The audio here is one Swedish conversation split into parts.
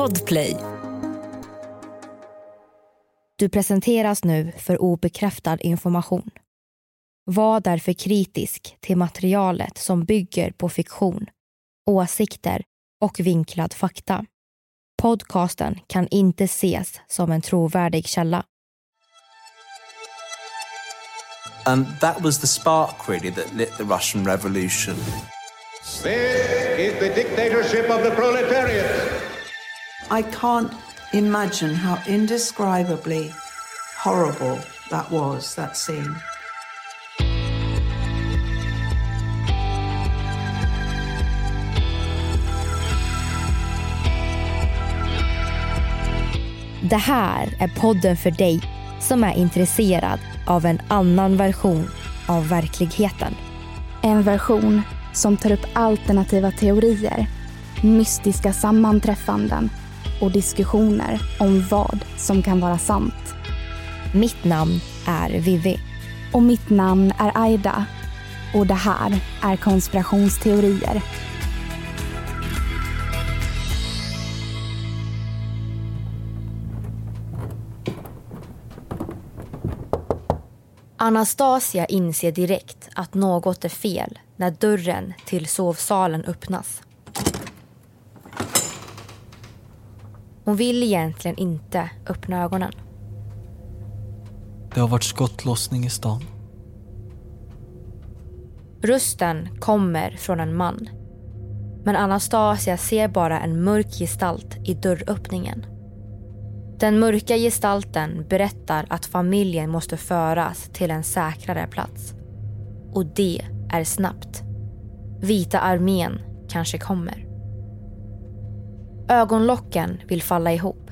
Podplay. Du presenteras nu för obekräftad information. Var därför kritisk till materialet som bygger på fiktion, åsikter och vinklad fakta. Podcasten kan inte ses som en trovärdig källa. And that was the spark, really, that lit the Russian Revolution. This is the dictatorship of the proletariat. I can't imagine how indescribably horrible that was, that scene. Det här är podden för dig som är intresserad av en annan version av verkligheten. En version som tar upp alternativa teorier, mystiska sammanträffanden och diskussioner om vad som kan vara sant. Mitt namn är Vivi. Och mitt namn är Aida. Och det här är konspirationsteorier. Anastasia inser direkt att något är fel när dörren till sovsalen öppnas. Hon vill egentligen inte öppna ögonen. Det har varit skottlossning i stan. Rösten kommer från en man. Men Anastasia ser bara en mörk gestalt i dörröppningen. Den mörka gestalten berättar att familjen måste föras till en säkrare plats. Och det är snabbt. Vita armén kanske kommer. Ögonlocken vill falla ihop.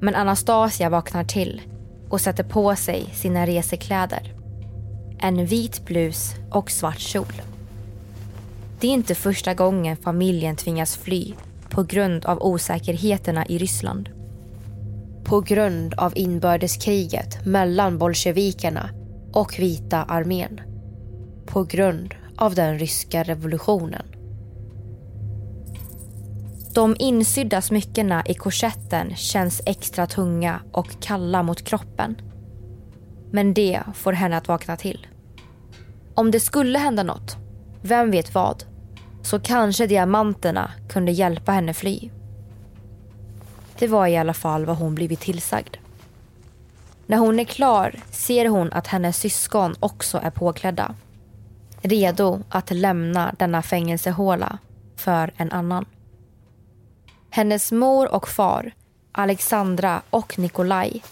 Men Anastasia vaknar till och sätter på sig sina resekläder. En vit blus och svart kjol. Det är inte första gången familjen tvingas fly på grund av osäkerheterna i Ryssland. På grund av inbördeskriget mellan bolsjevikerna och vita armén. På grund av den ryska revolutionen. De insydda smyckena i korsetten känns extra tunga och kalla mot kroppen. Men det får henne att vakna till. Om det skulle hända något, vem vet vad, så kanske diamanterna kunde hjälpa henne fly. Det var i alla fall vad hon blivit tillsagd. När hon är klar ser hon att hennes syskon också är påklädda. Redo att lämna denna fängelsehåla för en annan. Hennes mor och far, Alexandra och Nikolaj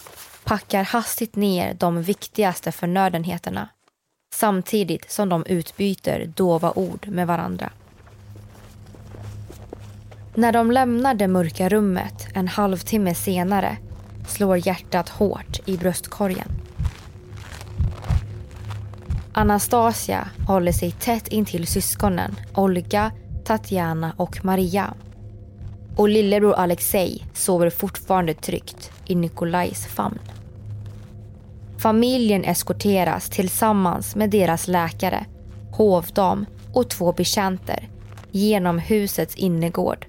packar hastigt ner de viktigaste förnödenheterna samtidigt som de utbyter dova ord med varandra. När de lämnar det mörka rummet en halvtimme senare slår hjärtat hårt i bröstkorgen. Anastasia håller sig tätt intill syskonen Olga, Tatjana och Maria. Och lillebror Alexei sover fortfarande tryggt i Nikolajs famn. Familjen eskorteras tillsammans med deras läkare, hovdam och två betjänter genom husets innergård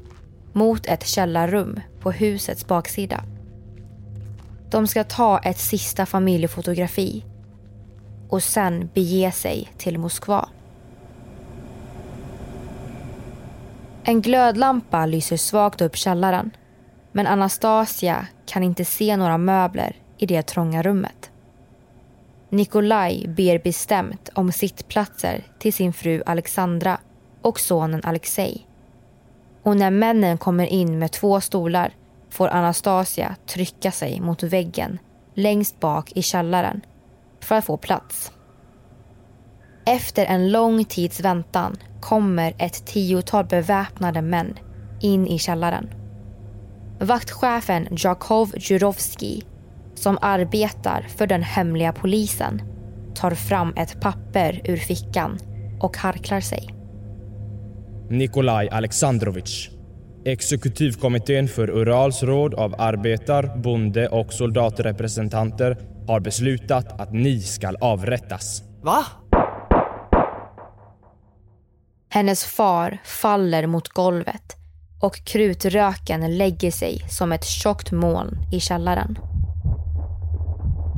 mot ett källarrum på husets baksida. De ska ta ett sista familjefotografi och sen bege sig till Moskva. En glödlampa lyser svagt upp källaren men Anastasia kan inte se några möbler i det trånga rummet. Nikolaj ber bestämt om sittplatser till sin fru Alexandra och sonen Alexei. Och när männen kommer in med två stolar får Anastasia trycka sig mot väggen längst bak i källaren för att få plats. Efter en lång tids väntan kommer ett tiotal beväpnade män in i källaren. Vaktchefen Jakov Jurovski, som arbetar för den hemliga polisen, tar fram ett papper ur fickan och harklar sig. Nikolaj Alexandrovich. Exekutivkommittén för Urals råd av arbetar-, bonde och soldatrepresentanter har beslutat att ni skall avrättas. Va? Hennes far faller mot golvet och krutröken lägger sig som ett tjockt moln i källaren.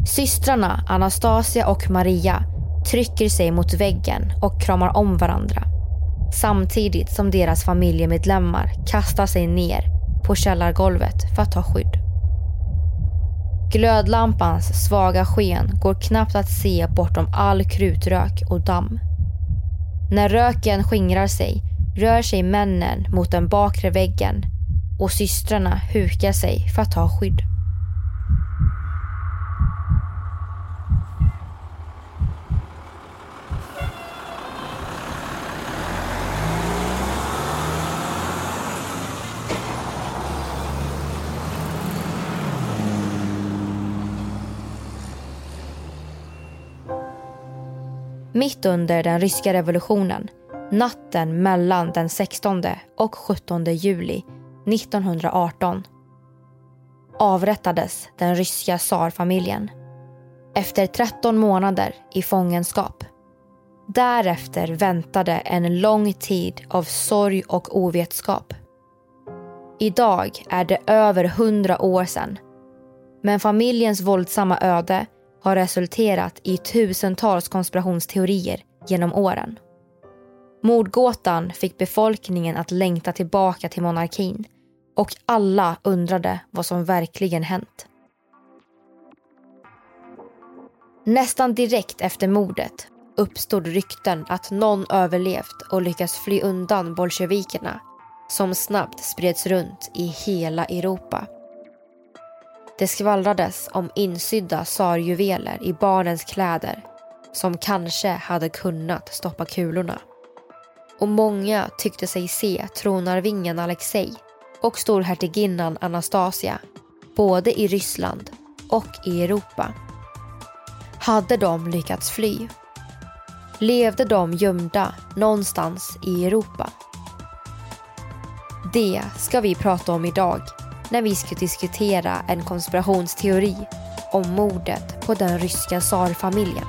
Systrarna Anastasia och Maria trycker sig mot väggen och kramar om varandra samtidigt som deras familjemedlemmar kastar sig ner på källargolvet för att ta skydd. Glödlampans svaga sken går knappt att se bortom all krutrök och damm. När röken skingrar sig rör sig männen mot den bakre väggen och systrarna hukar sig för att ta skydd. Mitt under den ryska revolutionen, natten mellan den 16 och 17 juli 1918 avrättades den ryska tsarfamiljen efter 13 månader i fångenskap. Därefter väntade en lång tid av sorg och ovetskap. Idag är det över hundra år sedan. Men familjens våldsamma öde har resulterat i tusentals konspirationsteorier genom åren. Mordgåtan fick befolkningen att längta tillbaka till monarkin och alla undrade vad som verkligen hänt. Nästan direkt efter mordet uppstod rykten att någon överlevt och lyckats fly undan bolsjevikerna som snabbt spreds runt i hela Europa. Det skvallrades om insydda tsarjuveler i barnens kläder som kanske hade kunnat stoppa kulorna. Och många tyckte sig se tronarvingen Alexei och storhertiginnan Anastasia både i Ryssland och i Europa. Hade de lyckats fly? Levde de gömda någonstans i Europa? Det ska vi prata om idag när vi ska diskutera en konspirationsteori om mordet på den ryska tsarfamiljen.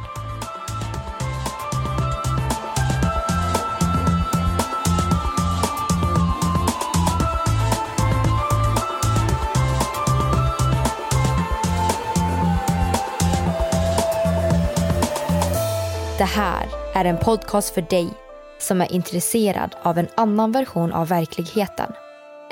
Det här är en podcast för dig som är intresserad av en annan version av verkligheten.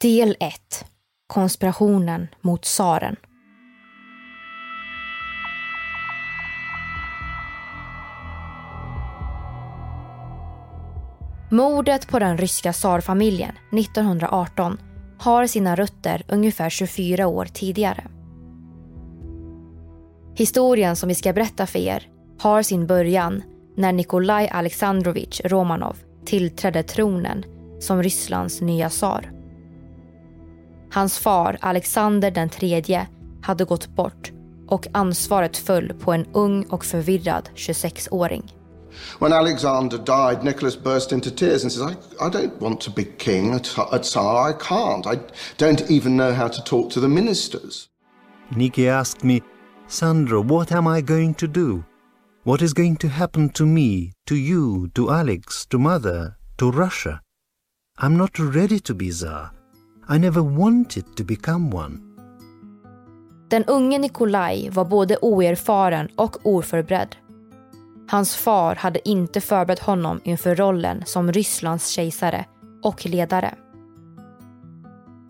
Del 1. Konspirationen mot tsaren. Mordet på den ryska tsarfamiljen 1918 har sina rötter ungefär 24 år tidigare. Historien som vi ska berätta för er har sin början när Nikolaj Alexandrovich Romanov tillträdde tronen som Rysslands nya tsar. Hans far Alexander den tredje hade gått bort och ansvaret föll på en ung och förvirrad 26-åring. When Alexander died, Nicholas burst into tears and says, I, I don't want to be king at, at Tsar. I can't. I don't even know how to talk to the ministers. Nikki asked me, Sandro, what am I going to do? What is going to happen to me, to you, to Alex, to mother, to Russia? I'm not ready to be Tsar. I never wanted to become one. Den unge Nikolaj var både oerfaren och oförberedd. Hans far hade inte förberett honom inför rollen som Rysslands kejsare och ledare.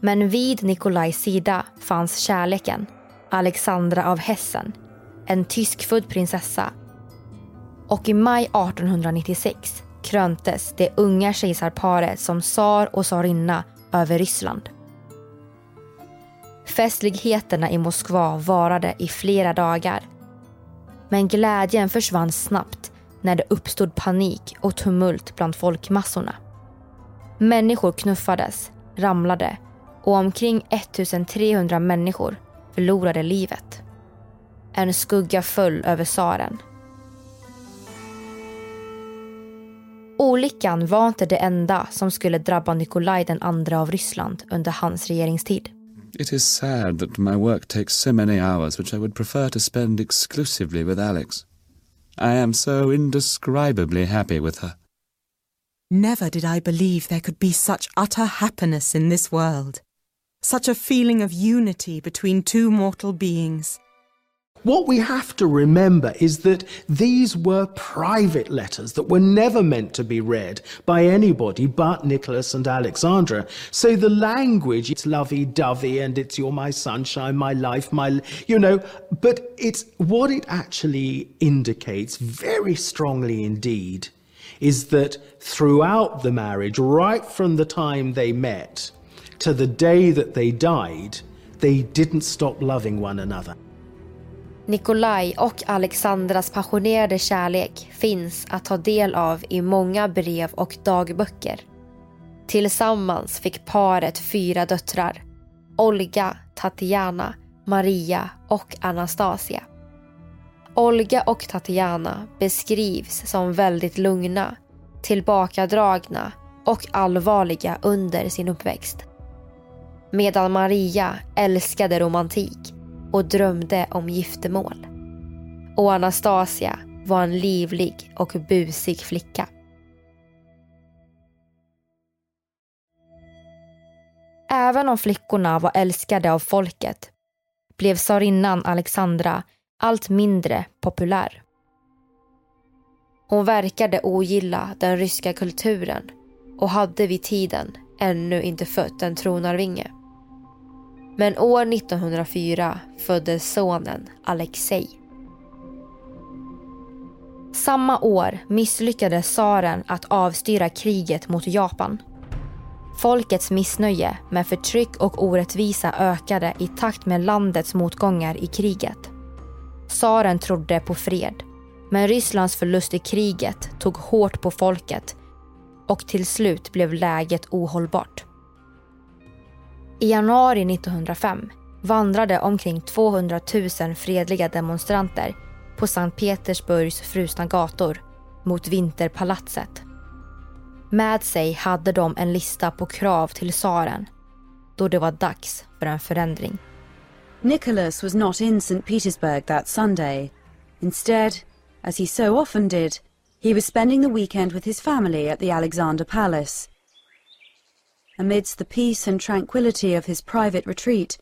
Men vid Nikolajs sida fanns kärleken, Alexandra av Hessen, en tyskfödd prinsessa. Och i maj 1896 kröntes det unga kejsarparet som tsar och tsarinna över Ryssland. Festligheterna i Moskva varade i flera dagar. Men glädjen försvann snabbt när det uppstod panik och tumult bland folkmassorna. Människor knuffades, ramlade och omkring 1300 människor förlorade livet. En skugga föll över tsaren. Olyckan var inte det enda som skulle drabba Nikolaj den andra av Ryssland under hans regeringstid. It is sad that my work takes so many hours which I would prefer to spend exclusively with Alex. I am so indescribably happy with her. Never did I believe there could be such utter happiness in this world. Such a feeling of unity between two mortal beings. What we have to remember is that these were private letters that were never meant to be read by anybody but Nicholas and Alexandra. So the language, it's lovey dovey and it's you're my sunshine, my life, my, you know, but it's what it actually indicates very strongly indeed is that throughout the marriage, right from the time they met to the day that they died, they didn't stop loving one another. Nikolaj och Alexandras passionerade kärlek finns att ta del av i många brev och dagböcker. Tillsammans fick paret fyra döttrar. Olga, Tatiana, Maria och Anastasia. Olga och Tatiana beskrivs som väldigt lugna, tillbakadragna och allvarliga under sin uppväxt. Medan Maria älskade romantik och drömde om giftermål. Och Anastasia var en livlig och busig flicka. Även om flickorna var älskade av folket blev tsarinnan Alexandra allt mindre populär. Hon verkade ogilla den ryska kulturen och hade vid tiden ännu inte fött en tronarvinge. Men år 1904 föddes sonen Alexei. Samma år misslyckades tsaren att avstyra kriget mot Japan. Folkets missnöje med förtryck och orättvisa ökade i takt med landets motgångar i kriget. Tsaren trodde på fred, men Rysslands förlust i kriget tog hårt på folket och till slut blev läget ohållbart. I januari 1905 vandrade omkring 200 000 fredliga demonstranter på Sankt Petersburgs frusna gator mot Vinterpalatset. Med sig hade de en lista på krav till tsaren då det var dags för en förändring. Nicholas was not in St. Petersburg that Sunday. Instead, as he so often did, he was spending the weekend with his family at the Alexander Palace. Amidst the peace and tranquility of his private retreat,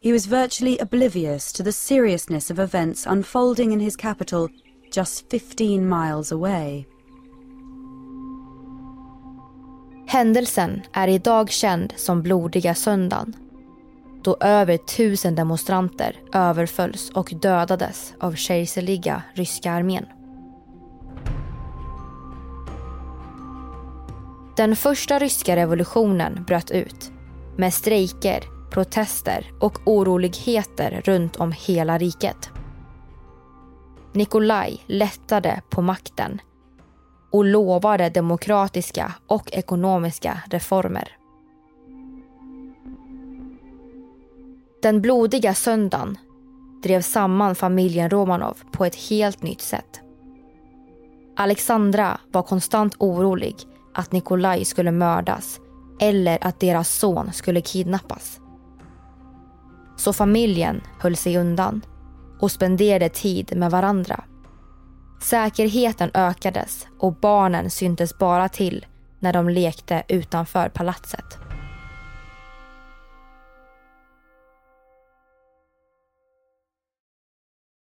he was virtually oblivious to the seriousness of events unfolding in his capital just 15 miles away. Händelsen är idag känd som blodiga söndagen då över tusen demonstranter överfölls och dödades av kejserliga ryska armén. Den första ryska revolutionen bröt ut med strejker, protester och oroligheter runt om hela riket. Nikolaj lättade på makten och lovade demokratiska och ekonomiska reformer. Den blodiga söndagen drev samman familjen Romanov på ett helt nytt sätt. Alexandra var konstant orolig att Nikolaj skulle mördas eller att deras son skulle kidnappas. Så familjen höll sig undan och spenderade tid med varandra. Säkerheten ökades och barnen syntes bara till när de lekte utanför palatset.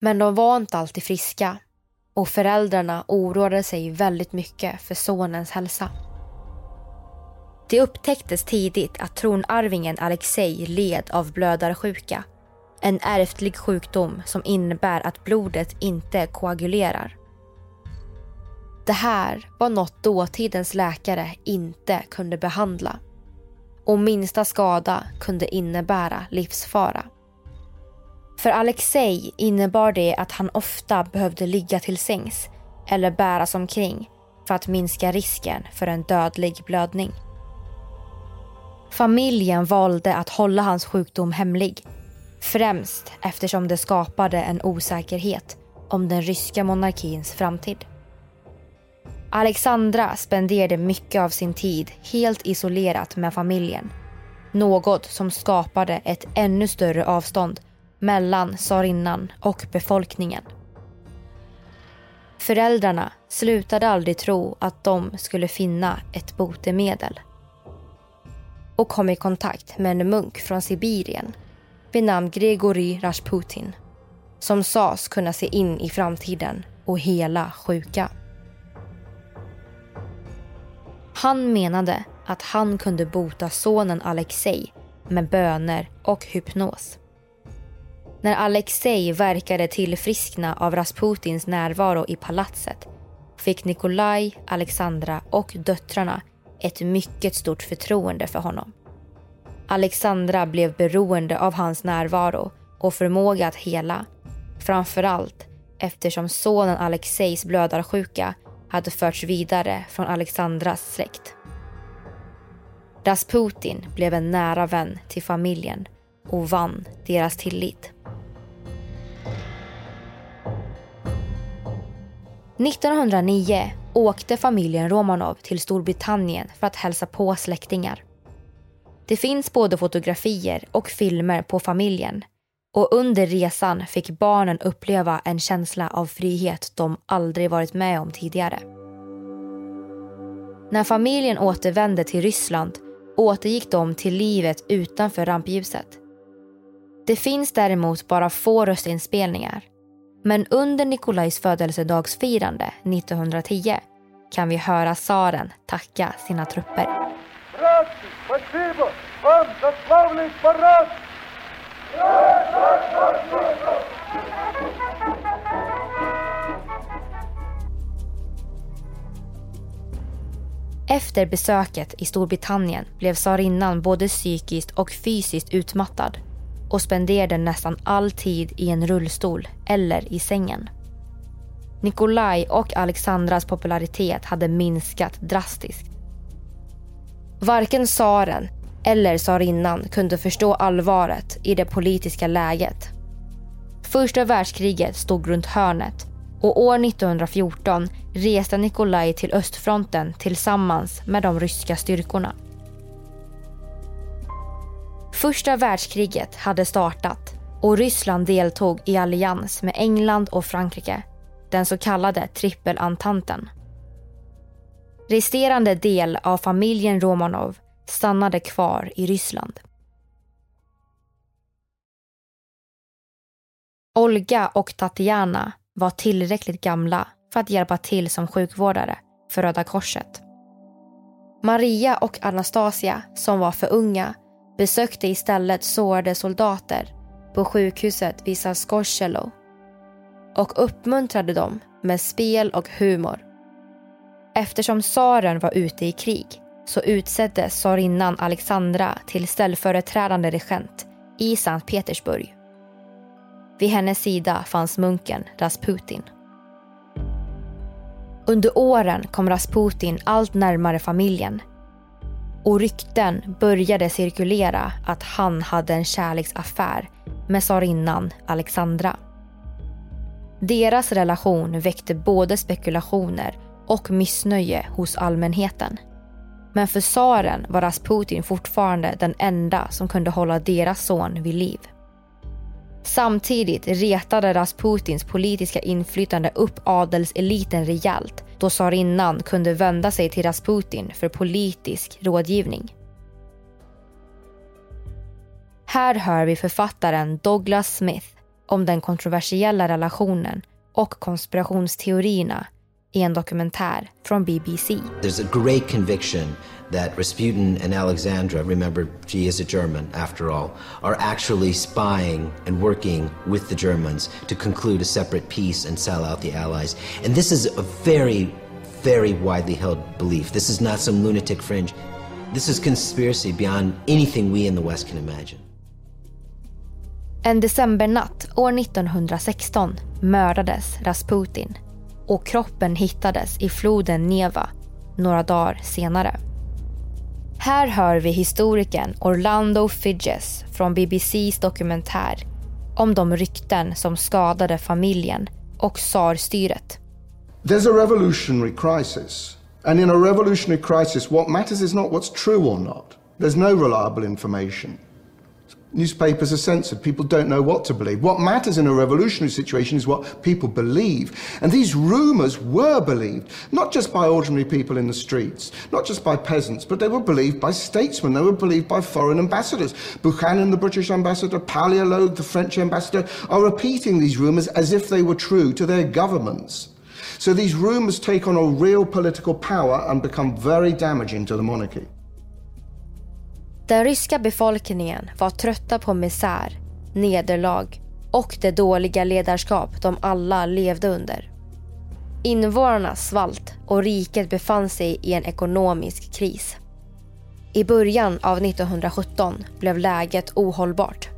Men de var inte alltid friska och föräldrarna oroade sig väldigt mycket för sonens hälsa. Det upptäcktes tidigt att tronarvingen Alexei led av blödarsjuka. En ärftlig sjukdom som innebär att blodet inte koagulerar. Det här var något dåtidens läkare inte kunde behandla. Och minsta skada kunde innebära livsfara. För Alexei innebar det att han ofta behövde ligga till sängs eller bäras omkring för att minska risken för en dödlig blödning. Familjen valde att hålla hans sjukdom hemlig. Främst eftersom det skapade en osäkerhet om den ryska monarkins framtid. Alexandra spenderade mycket av sin tid helt isolerat med familjen. Något som skapade ett ännu större avstånd mellan tsarinnan och befolkningen. Föräldrarna slutade aldrig tro att de skulle finna ett botemedel och kom i kontakt med en munk från Sibirien vid namn Grigori Rasputin som sades kunna se in i framtiden och hela sjuka. Han menade att han kunde bota sonen Alexei med böner och hypnos. När Alexej verkade tillfriskna av Rasputins närvaro i palatset fick Nikolaj, Alexandra och döttrarna ett mycket stort förtroende för honom. Alexandra blev beroende av hans närvaro och förmåga att hela. Framförallt eftersom sonen Alexejs blödarsjuka hade förts vidare från Alexandras släkt. Rasputin blev en nära vän till familjen och vann deras tillit. 1909 åkte familjen Romanov till Storbritannien för att hälsa på släktingar. Det finns både fotografier och filmer på familjen och under resan fick barnen uppleva en känsla av frihet de aldrig varit med om tidigare. När familjen återvände till Ryssland återgick de till livet utanför rampljuset. Det finns däremot bara få röstinspelningar. Men under Nikolajs födelsedagsfirande 1910 kan vi höra tsaren tacka sina trupper. Efter besöket i Storbritannien blev tsarinnan både psykiskt och fysiskt utmattad och spenderade nästan all tid i en rullstol eller i sängen. Nikolaj och Alexandras popularitet hade minskat drastiskt. Varken tsaren eller tsarinnan kunde förstå allvaret i det politiska läget. Första världskriget stod runt hörnet och år 1914 reste Nikolaj till östfronten tillsammans med de ryska styrkorna. Första världskriget hade startat och Ryssland deltog i allians med England och Frankrike, den så kallade trippelantanten. Resterande del av familjen Romanov stannade kvar i Ryssland. Olga och Tatjana var tillräckligt gamla för att hjälpa till som sjukvårdare för Röda Korset. Maria och Anastasia, som var för unga, besökte istället sårade soldater på sjukhuset vid Saskoshelo och uppmuntrade dem med spel och humor. Eftersom tsaren var ute i krig så utseddes tsarinnan Alexandra till ställföreträdande regent i Sankt Petersburg. Vid hennes sida fanns munken Rasputin. Under åren kom Rasputin allt närmare familjen och rykten började cirkulera att han hade en kärleksaffär med tsarinnan Alexandra. Deras relation väckte både spekulationer och missnöje hos allmänheten. Men för tsaren var Rasputin fortfarande den enda som kunde hålla deras son vid liv. Samtidigt retade Rasputins politiska inflytande upp adelseliten rejält då tsarinnan kunde vända sig till Rasputin för politisk rådgivning. Här hör vi författaren Douglas Smith om den kontroversiella relationen och konspirationsteorierna i en dokumentär från BBC. There's a great conviction that Rasputin and Alexandra, remember she is a German after all, are actually spying and working with the Germans to conclude a separate peace and sell out the Allies. And this is a very, very widely held belief. This is not some lunatic fringe. This is conspiracy beyond anything we in the West can imagine. En decembernatt år 1916 mördades Rasputin och kroppen hittades i floden Neva några dagar senare. Här hör vi historikern Orlando Fidges från BBCs dokumentär om de rykten som skadade familjen och tsarstyret. There's a revolutionary crisis. And in a revolutionary crisis, what matters is not what's true or not. There's no reliable information. Newspapers are censored. People don't know what to believe. What matters in a revolutionary situation is what people believe. And these rumours were believed, not just by ordinary people in the streets, not just by peasants, but they were believed by statesmen. They were believed by foreign ambassadors. Buchanan, the British ambassador, Paleologue, the French ambassador, are repeating these rumours as if they were true to their governments. So these rumours take on a real political power and become very damaging to the monarchy. Den ryska befolkningen var trötta på misär, nederlag och det dåliga ledarskap de alla levde under. Invånarna svalt och riket befann sig i en ekonomisk kris. I början av 1917 blev läget ohållbart.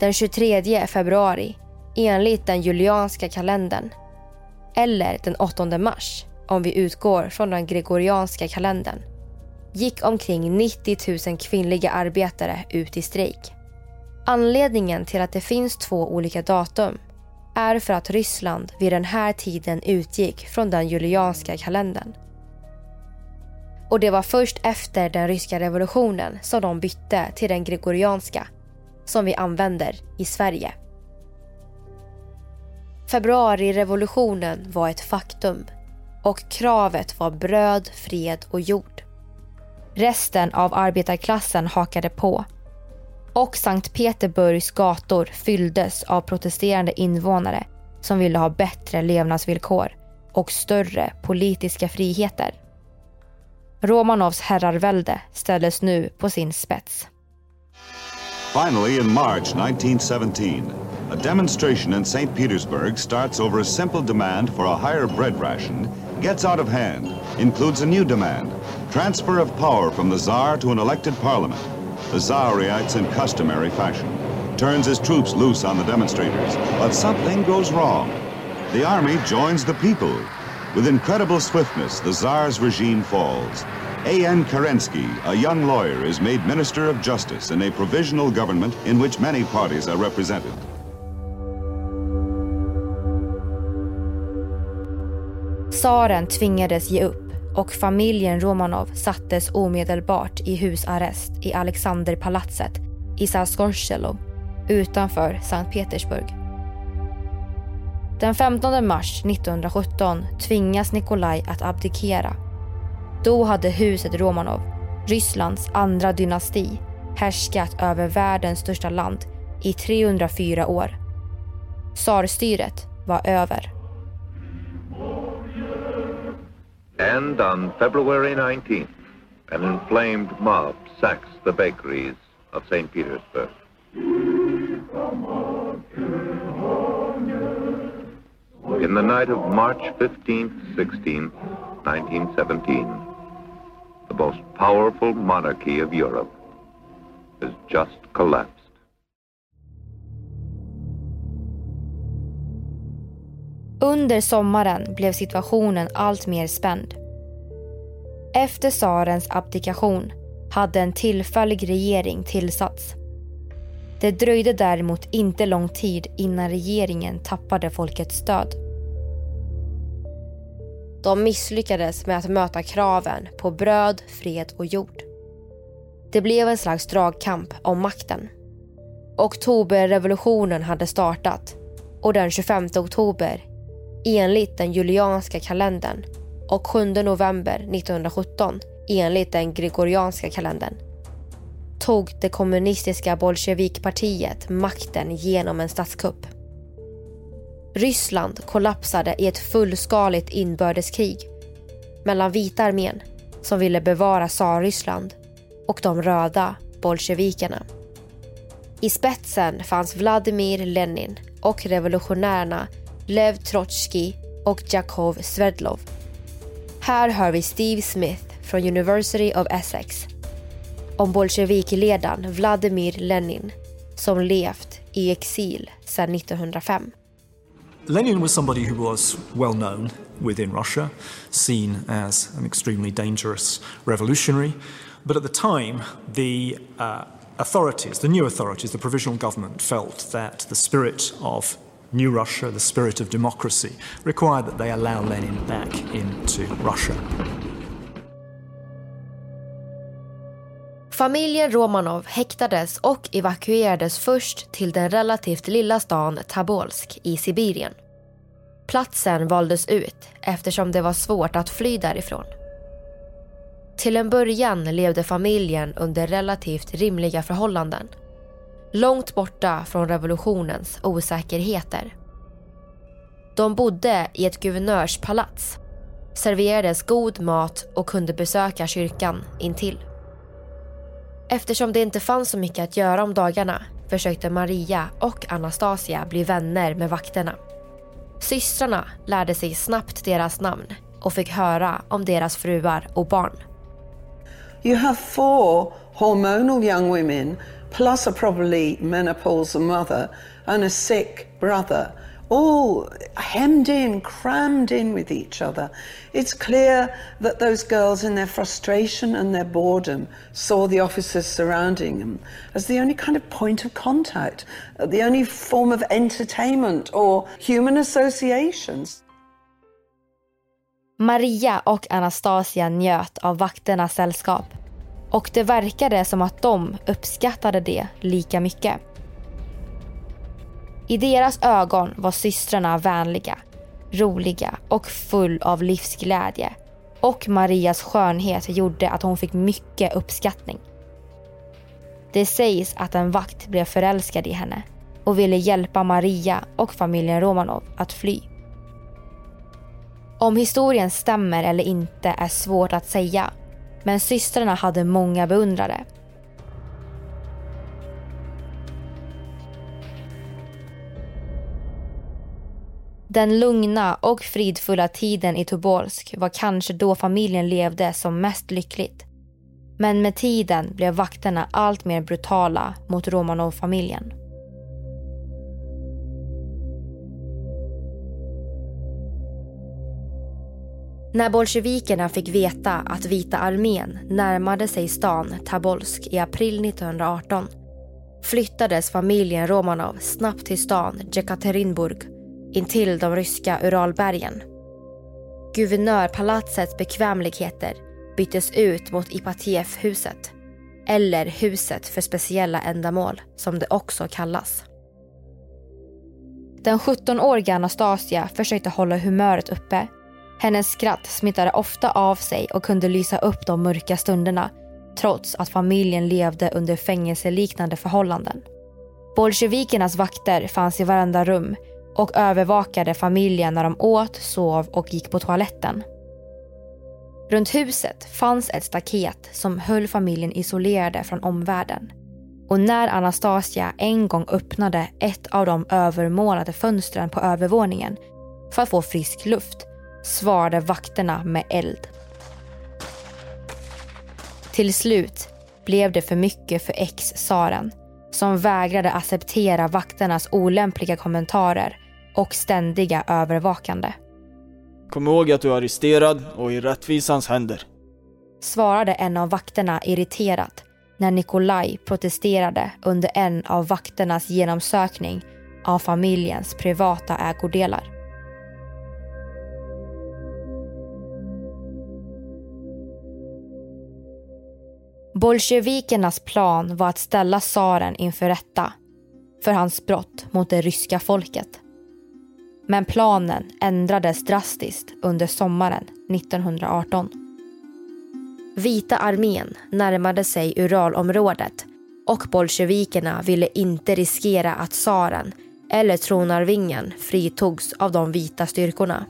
Den 23 februari, enligt den julianska kalendern, eller den 8 mars om vi utgår från den gregorianska kalendern, gick omkring 90 000 kvinnliga arbetare ut i strejk. Anledningen till att det finns två olika datum är för att Ryssland vid den här tiden utgick från den julianska kalendern. Och det var först efter den ryska revolutionen som de bytte till den gregorianska som vi använder i Sverige. Februarirevolutionen var ett faktum och kravet var bröd, fred och jord. Resten av arbetarklassen hakade på och Sankt Petersburgs gator fylldes av protesterande invånare som ville ha bättre levnadsvillkor och större politiska friheter. Romanovs herrarvälde ställdes nu på sin spets. Finally, in March 1917, a demonstration in St. Petersburg starts over a simple demand for a higher bread ration, gets out of hand, includes a new demand transfer of power from the Tsar to an elected parliament. The Tsar reacts in customary fashion, turns his troops loose on the demonstrators, but something goes wrong. The army joins the people. With incredible swiftness, the Tsar's regime falls. A.N. Kerensky, a young lawyer, is made Minister of Justice in a provisional government in which many parties are represented. Tsaren tvingades ge upp och familjen Romanov sattes omedelbart i husarrest i Alexanderpalatset i Saskorsello utanför Sankt Petersburg. Den 15 mars 1917 tvingas Nikolaj att abdikera. Då hade huset Romanov, Rysslands andra dynasti, härskat över världens största land i 304 år. Tsarstyret var över. And on February 19th, an inflamed mob sacks the bakeries of St. Petersburg. In the night of March 15th, 16th, 1917, the most powerful monarchy of Europe has just collapsed. Under sommaren blev situationen allt mer spänd. Efter tsarens abdikation hade en tillfällig regering tillsatts. Det dröjde däremot inte lång tid innan regeringen tappade folkets stöd. De misslyckades med att möta kraven på bröd, fred och jord. Det blev en slags dragkamp om makten. Oktoberrevolutionen hade startat och den 25 oktober enligt den julianska kalendern och 7 november 1917 enligt den gregorianska kalendern tog det kommunistiska bolsjevikpartiet makten genom en statskupp. Ryssland kollapsade i ett fullskaligt inbördeskrig mellan vita armén som ville bevara Tsarryssland och de röda bolsjevikerna. I spetsen fanns Vladimir Lenin och revolutionärerna Lev Trotsky och Jakov Sverdlov. Här hör vi Steve Smith från University of Essex om bolsjevikledaren Vladimir Lenin som levt i exil sedan 1905. Lenin was somebody who was well known within Russia, seen as an extremely dangerous revolutionary, But at the time, the uh, authorities, the new authorities, the provisional government, felt that the spirit of new Russia, the spirit of democracy, required that they allow Lenin back into Russia. Familjen Romanov häktades och evakuerades först till den relativt lilla stan Tabolsk i Sibirien. Platsen valdes ut eftersom det var svårt att fly därifrån. Till en början levde familjen under relativt rimliga förhållanden. Långt borta från revolutionens osäkerheter. De bodde i ett guvernörspalats, serverades god mat och kunde besöka kyrkan intill. Eftersom det inte fanns så mycket att göra om dagarna försökte Maria och Anastasia bli vänner med vakterna. Systrarna lärde sig snabbt deras namn och fick höra om deras fruar och barn. You have four hormonal young women, plus a probably menopausal mother and a sick brother, all hemmed in, crammed in with each other. It's clear that those girls, in their frustration and their boredom, saw the officers surrounding them as the only kind of point of contact, the only form of entertainment or human associations. Maria och Anastasia njöt av vakternas sällskap och det verkade som att de uppskattade det lika mycket. I deras ögon var systrarna vänliga, roliga och full av livsglädje och Marias skönhet gjorde att hon fick mycket uppskattning. Det sägs att en vakt blev förälskad i henne och ville hjälpa Maria och familjen Romanov att fly. Om historien stämmer eller inte är svårt att säga men systrarna hade många beundrare. Den lugna och fridfulla tiden i Tobolsk var kanske då familjen levde som mest lyckligt. Men med tiden blev vakterna allt mer brutala mot Romanov-familjen. När bolsjevikerna fick veta att Vita armén närmade sig stan Tabolsk i april 1918 flyttades familjen Romanov snabbt till stan Jekaterinburg intill de ryska Uralbergen. Guvernörpalatsets bekvämligheter byttes ut mot Ipatjevhuset eller huset för speciella ändamål som det också kallas. Den 17-åriga Anastasia försökte hålla humöret uppe hennes skratt smittade ofta av sig och kunde lysa upp de mörka stunderna trots att familjen levde under fängelseliknande förhållanden. Bolsjevikernas vakter fanns i varenda rum och övervakade familjen när de åt, sov och gick på toaletten. Runt huset fanns ett staket som höll familjen isolerade från omvärlden. Och när Anastasia en gång öppnade ett av de övermålade fönstren på övervåningen för att få frisk luft svarade vakterna med eld. Till slut blev det för mycket för ex-tsaren som vägrade acceptera vakternas olämpliga kommentarer och ständiga övervakande. Kom ihåg att du är arresterad och i rättvisans händer. Svarade en av vakterna irriterat när Nikolaj protesterade under en av vakternas genomsökning av familjens privata ägodelar. Bolsjevikernas plan var att ställa tsaren inför rätta för hans brott mot det ryska folket. Men planen ändrades drastiskt under sommaren 1918. Vita armén närmade sig Uralområdet och bolsjevikerna ville inte riskera att tsaren eller tronarvingen fritogs av de vita styrkorna.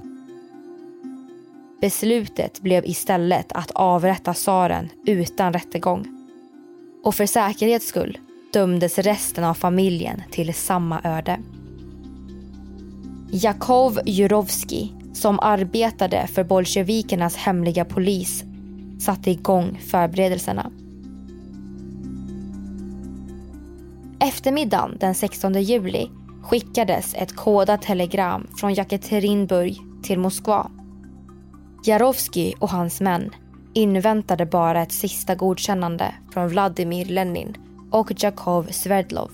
Beslutet blev istället att avrätta tsaren utan rättegång. Och för säkerhets skull dömdes resten av familjen till samma öde. Jakov Jurovski, som arbetade för bolsjevikernas hemliga polis, satte igång förberedelserna. Eftermiddagen den 16 juli skickades ett kodat telegram från Jekaterinburg till Moskva Jarovski och hans män inväntade bara ett sista godkännande från Vladimir Lenin och Jakov Sverdlov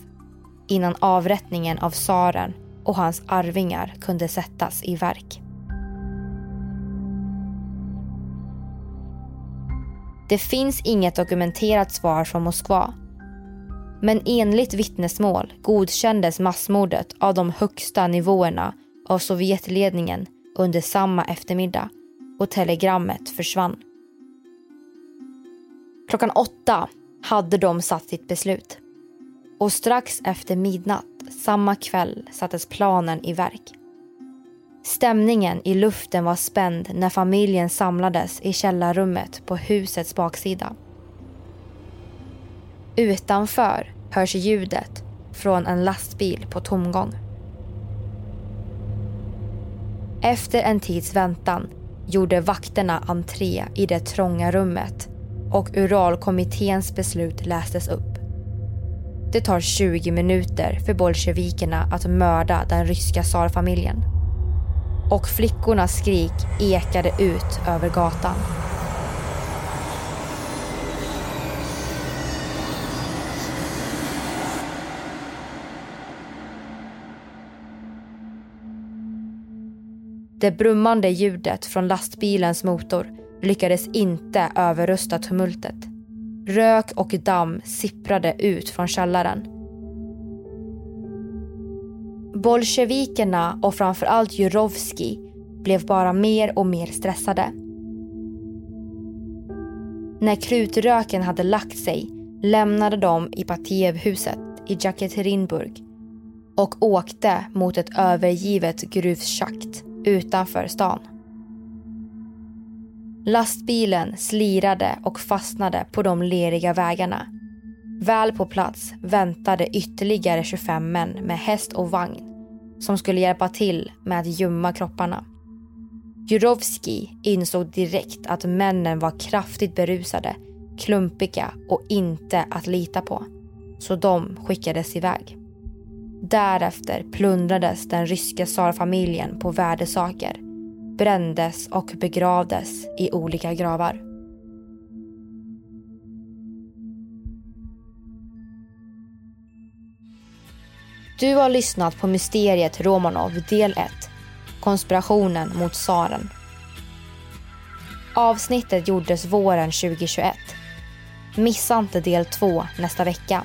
innan avrättningen av tsaren och hans arvingar kunde sättas i verk. Det finns inget dokumenterat svar från Moskva. Men enligt vittnesmål godkändes massmordet av de högsta nivåerna av Sovjetledningen under samma eftermiddag och telegrammet försvann. Klockan åtta hade de satt sitt beslut. Och strax efter midnatt samma kväll sattes planen i verk. Stämningen i luften var spänd när familjen samlades i källarrummet på husets baksida. Utanför hörs ljudet från en lastbil på tomgång. Efter en tids väntan gjorde vakterna entré i det trånga rummet och Uralkommitténs beslut lästes upp. Det tar 20 minuter för bolsjevikerna att mörda den ryska tsarfamiljen. Och flickornas skrik ekade ut över gatan. Det brummande ljudet från lastbilens motor lyckades inte överrösta tumultet. Rök och damm sipprade ut från källaren. Bolsjevikerna och framförallt Jurovski blev bara mer och mer stressade. När krutröken hade lagt sig lämnade de Ipatjevhuset i Jekaterinburg och åkte mot ett övergivet gruvschakt utanför stan. Lastbilen slirade och fastnade på de leriga vägarna. Väl på plats väntade ytterligare 25 män med häst och vagn som skulle hjälpa till med att gömma kropparna. Jurovski insåg direkt att männen var kraftigt berusade, klumpiga och inte att lita på. Så de skickades iväg. Därefter plundrades den ryska tsarfamiljen på värdesaker brändes och begravdes i olika gravar. Du har lyssnat på Mysteriet Romanov del 1. Konspirationen mot tsaren. Avsnittet gjordes våren 2021. Missa inte del 2 nästa vecka.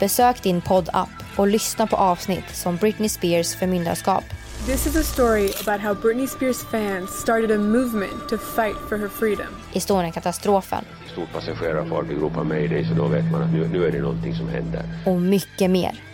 Besök din poddapp och lyssna på avsnitt som Britney Spears förmyndarskap This is a story about how Britney Spears fans started a movement to fight for her freedom. Estonienkatastrofen. Stort passagerarfartyg ropar mayday så då vet man att nu, nu är det någonting som händer. Och mycket mer.